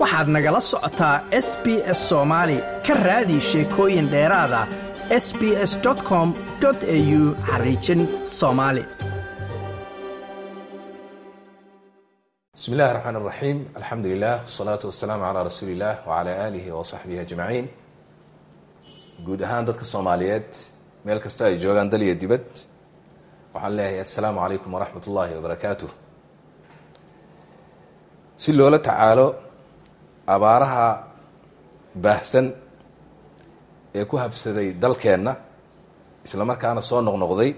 waxaad nagala socotaa s b s soomaali ka raadi sheekooyin dheeraada s b s com au xariijin soomaali bismi illahi raxmaan raxiim alxamdu lilah wsalaatu wasalaamu calaa rasuuli illah wcala aalihi wasaxbihi ajmaciin. Guud ahaan dadka soomaaliyeed meel kastoo ay joogaan dal iyo dibad waxaan leeyahay assalaamu calaykum waraxmat ullaahi wabarakaatuh si loola tacaalo abaaraha baahsan ee ku habsaday dalkeenna isla markaana soo noqnoqday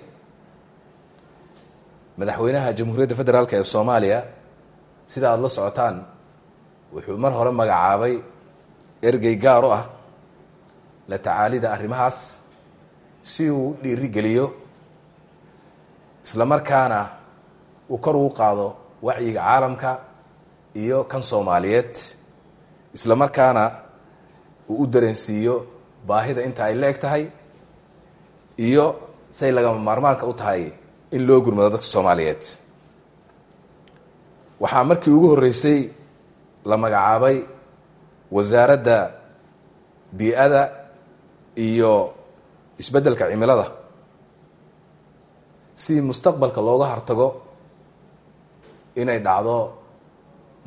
madaxweynaha jamhuuriyadda federaalk ee soomaaliya sida aada la socotaan wuxuu mar hore magacaabay ergey gaar u ah la tacaalida arrimahaas si uu dhiirigeliyo isla markaana uu kor ugu qaado wacyiga caalamka iyo kan soomaaliyeed isla markaana uu u dareensiiyo baahida inta ay leeg tahay iyo say lagama maarmaanka u tahay in loo gurmado dadka soomaaliyeed. Waxaa markii ugu horreysay la magacaabay wasaaradda bii-ada iyo isbeddelka cimilada. Si mustaqbalka looga hortago inay dhacdo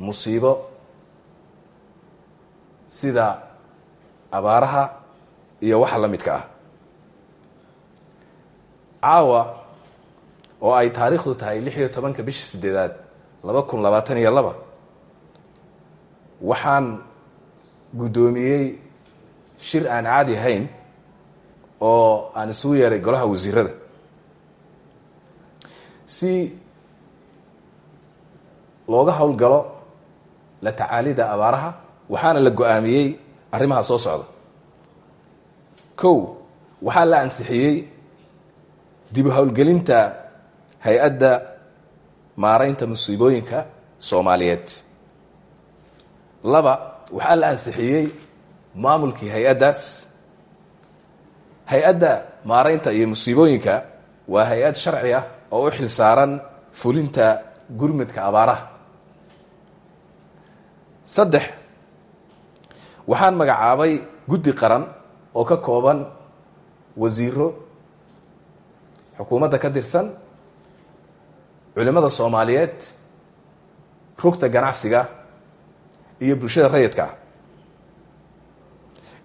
musiibo sida abaaraha iyo waxa la midka ah. Caawa oo ay taariikhdu tahay lix iyo tobanka bisha sideedaad laba kun labaatan iyo laba waxaan guddoomiyey shir aan caadi ahayn oo aan isugu yeeray golaha wasiirada. Si looga howlgalo la tacaalida abaaraha waxaana la go'aamiyey arrimaha soo socda. Kow waxaa la ansixiyey dib u howlgelinta hay'adda maaraynta musiibooyinka soomaaliyeed. Laba waxaa la ansixiyey maamulkii hay'addaas. Hay'adda maaraynta iyo musiibooyinka waa hay'ad sharci ah oo u xil saaran fulinta gurmudka abaaraha. Saddex waxaan magacaabay guddi qaran oo ka kooban wasiiro xukuumadda ka tirsan culimada soomaaliyeed rugta ganacsiga iyo bulshada rayidka ah.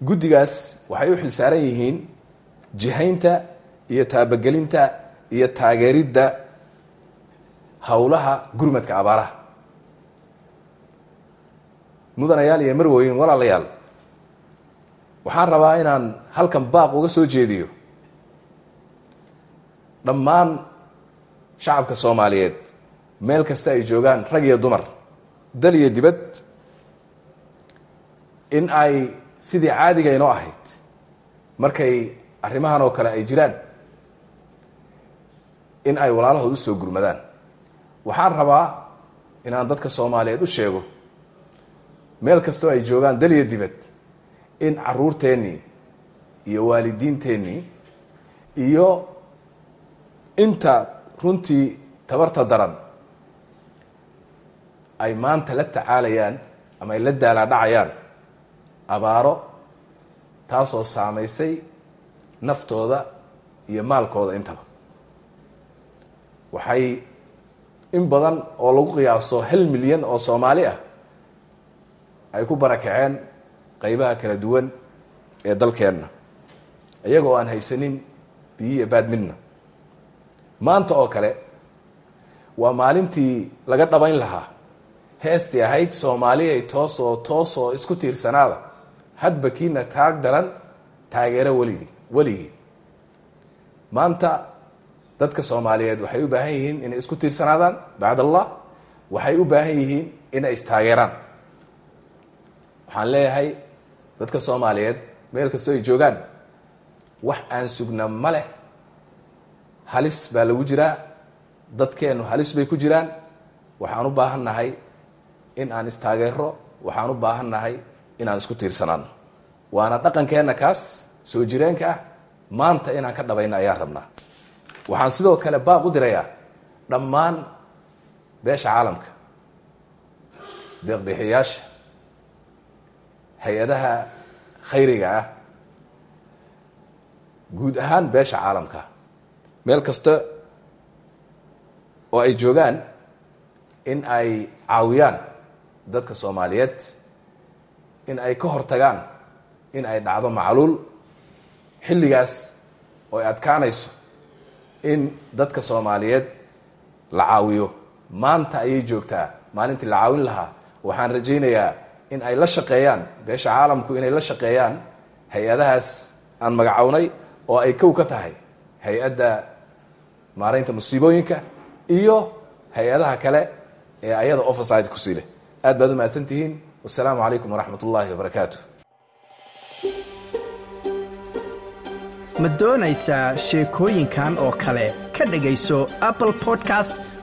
Guddigaas waxay u xil saaran yihiin jihaynta iyo taabagelinta iyo taageeridda howlaha gurmadka abaaraha mudanayaal iyo marwoyin walaalayaal. Waxaan rabaa inaan halkan baaq uga soo jeediyo dhammaan shacabka soomaaliyeed meel kasta ay joogaan rag iyo dumar dal iyo dibad in ay sidii caadiga inoo ahayd markay arrimahan oo kale ay jiraan in ay walaalahood u soo gurmadaan. Waxaan rabaa inaan dadka soomaaliyeed u sheego meel kastoo ay joogaan dal iyo dibad in caruurteennii iyo waalidiinteennii iyo inta runtii tabarta daran ay maanta la tacaalayaan ama ay la daalaadhacayaan abaaro taasoo saamaysay naftooda iyo maalkooda intaba. Waxay in badan oo lagu qiyaaso hal milyan oo soomaali ah ay ku barakaceen qeybaha kala duwan ee dalkeenna. Iyagoo aan haysanin biyo iyo baadmidna maanta oo kale waa maalintii laga dhabayn lahaa. Heestii ahayd soomaaliyay toosoo toosoo isku tiirsanaada. Hadba kiina taag daran taageero welidi weligii maanta dadka soomaaliyeed waxay u baahan yihiin inay isku tiirsanaadaan. Bacd allah waxay u baahan yihiin inay istaageeraan waxaan leeyahay dadka soomaaliyeed meel kastoo ay joogaan wax aan sugna ma leh. Halis baa lagu jiraa dadkeennu halis bay ku jiraan. Waxaan u baahan nahay in aan istaageero waxaan u baahan nahay inaan isku tiirsanaano waana dhaqankeenna kaas soo jireenka ah maanta inaan ka dhabayna ayaan rabnaa. Waxaan sidoo kale baaq u dirayaa dhammaan beesha caalamka deeqbixiyaasha hay'adaha khayriga ah. Guud ahaan beesha caalamka. Meel kasta oo ay joogaan in ay caawiyaan dadka soomaaliyeed in ay ka hortagaan in ay dhacdo macluul xilligaas oo ay adkaanayso in dadka soomaaliyeed la caawiyo. Maanta ayay joogtaa. Maalintii la caawin lahaa. Waxaan rajaynayaa in ay la shaqeeyaan beesha caalamku inay la shaqeeyaan hay'adahaas aan magacownay oo ay kow ka tahay hay'adda maaraynta musiibooyinka iyo hay'adaha kale ee ayada overside ku sii leh. Aad baad u mahadsan tihiin. Wasalaamu calaykum waraxmat ullaahi wabarakaatu ma doonaysaa sheekooyinkan oo kale? Ka dhegayso apple podcast